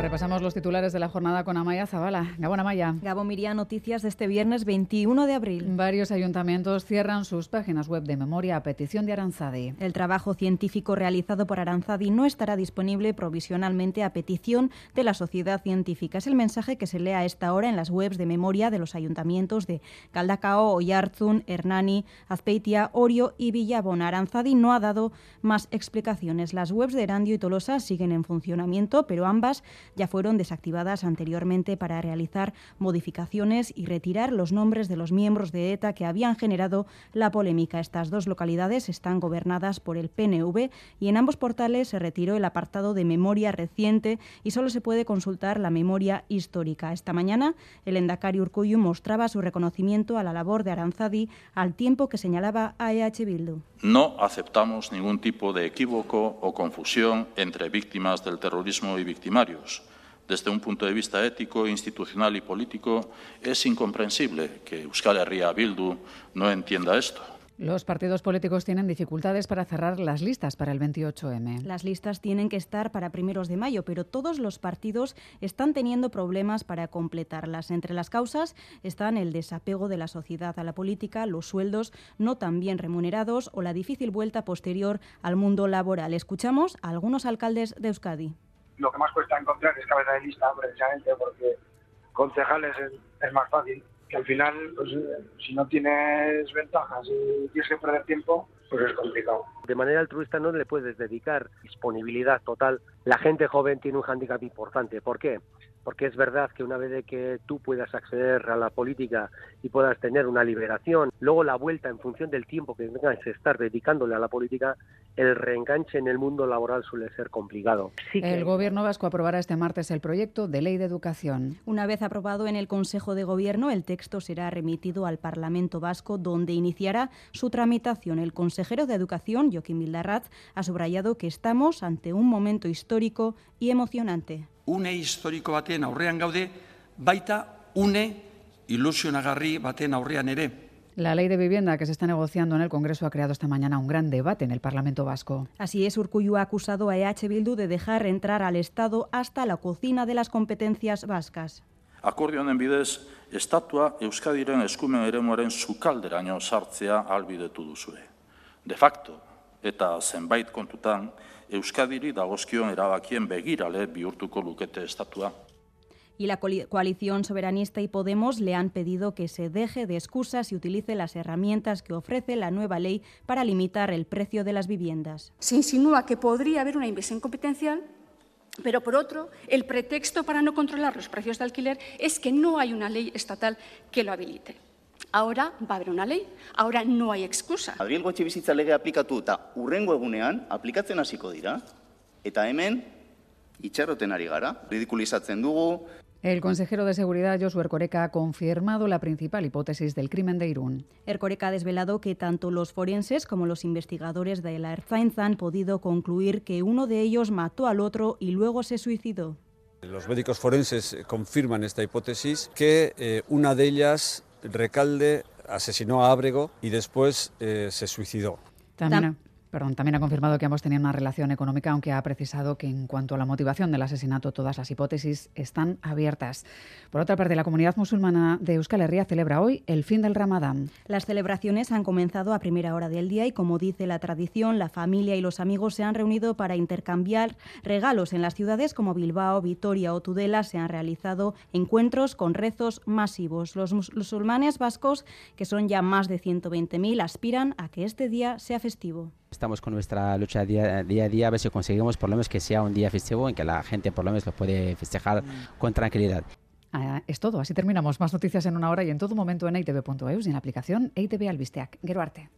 Repasamos los titulares de la jornada con Amaya Zabala. Gabón Amaya. Gabón Miría, noticias de este viernes 21 de abril. Varios ayuntamientos cierran sus páginas web de memoria a petición de Aranzadi. El trabajo científico realizado por Aranzadi no estará disponible provisionalmente a petición de la sociedad científica. Es el mensaje que se lee a esta hora en las webs de memoria de los ayuntamientos de Caldacao, Oyarzun, Hernani, Azpeitia, Orio y Villabona. Aranzadi no ha dado más explicaciones. Las webs de Erandio y Tolosa siguen en funcionamiento, pero ambas ya fueron desactivadas anteriormente para realizar modificaciones y retirar los nombres de los miembros de ETA que habían generado la polémica. Estas dos localidades están gobernadas por el PNV y en ambos portales se retiró el apartado de memoria reciente y solo se puede consultar la memoria histórica. Esta mañana el Endacari Urcuyu mostraba su reconocimiento a la labor de Aranzadi al tiempo que señalaba a EH Bildu. No aceptamos ningún tipo de equívoco o confusión entre víctimas del terrorismo y victimarios. Desde un punto de vista ético, institucional y político, es incomprensible que Euskal Herria Bildu no entienda esto. Los partidos políticos tienen dificultades para cerrar las listas para el 28M. Las listas tienen que estar para primeros de mayo, pero todos los partidos están teniendo problemas para completarlas. Entre las causas están el desapego de la sociedad a la política, los sueldos no tan bien remunerados o la difícil vuelta posterior al mundo laboral. Escuchamos a algunos alcaldes de Euskadi. Lo que más cuesta encontrar es cabeza de lista, precisamente porque concejales es, es más fácil que al final, pues, si no tienes ventajas y tienes que perder tiempo, pues es complicado. De manera altruista no le puedes dedicar disponibilidad total. La gente joven tiene un hándicap importante. ¿Por qué? Porque es verdad que una vez de que tú puedas acceder a la política y puedas tener una liberación, luego la vuelta en función del tiempo que tengas que estar dedicándole a la política, el reenganche en el mundo laboral suele ser complicado. Sí que... El Gobierno vasco aprobará este martes el proyecto de ley de educación. Una vez aprobado en el Consejo de Gobierno, el texto será remitido al Parlamento vasco, donde iniciará su tramitación. El consejero de Educación, Joaquín Vildarraz, ha subrayado que estamos ante un momento histórico y emocionante. Une historiko baten aurrean gaude, baita une ilusionagarri baten aurrean ere. La ley de vivienda que se está negociando en el Congreso ha creado esta mañana un gran debate en el Parlamento vasco. Así es, Urcuyu ha acusado a EH Bildu de dejar entrar al Estado hasta la cocina de las competencias vascas. Akordio honen bidez, estatua Euskadiren eskumen eremuaren sukalderaino sartzea albidetu duzue. De facto, eta zenbait kontutan, Euskadiri dagozkion erabakien begirale bihurtuko lukete estatua. y la coalición soberanista y Podemos le han pedido que se deje de excusas y utilice las herramientas que ofrece la nueva ley para limitar el precio de las viviendas. Se insinúa que podría haber una inversión competencial pero, por otro, el pretexto para no controlar los precios de alquiler es que no hay una ley estatal que lo habilite. Ahora va a haber una ley, ahora no hay excusa. Adrielgo etxebizitza lege aplikatu eta urrengo egunean aplikatzen hasiko dira. Eta hemen itxaroten ari gara, ridikulizatzen dugu, el consejero de Seguridad, Josué Ercoreca, ha confirmado la principal hipótesis del crimen de Irún. Ercoreca ha desvelado que tanto los forenses como los investigadores de la Ertzaintza han podido concluir que uno de ellos mató al otro y luego se suicidó. Los médicos forenses confirman esta hipótesis, que eh, una de ellas, Recalde, asesinó a Ábrego y después eh, se suicidó. También, Perdón, también ha confirmado que ambos tenían una relación económica, aunque ha precisado que en cuanto a la motivación del asesinato, todas las hipótesis están abiertas. Por otra parte, la comunidad musulmana de Euskal Herria celebra hoy el fin del Ramadán. Las celebraciones han comenzado a primera hora del día y, como dice la tradición, la familia y los amigos se han reunido para intercambiar regalos. En las ciudades como Bilbao, Vitoria o Tudela se han realizado encuentros con rezos masivos. Los musulmanes vascos, que son ya más de 120.000, aspiran a que este día sea festivo. Estamos con nuestra lucha día, día, a día a ver si conseguimos por lo menos que sea un día festivo en que la gente por lo menos lo puede festejar con tranquilidad. Ah, es todo, así terminamos. Más noticias en una hora y en todo momento en itv.eus y en la aplicación ITV Albisteac. Gero arte.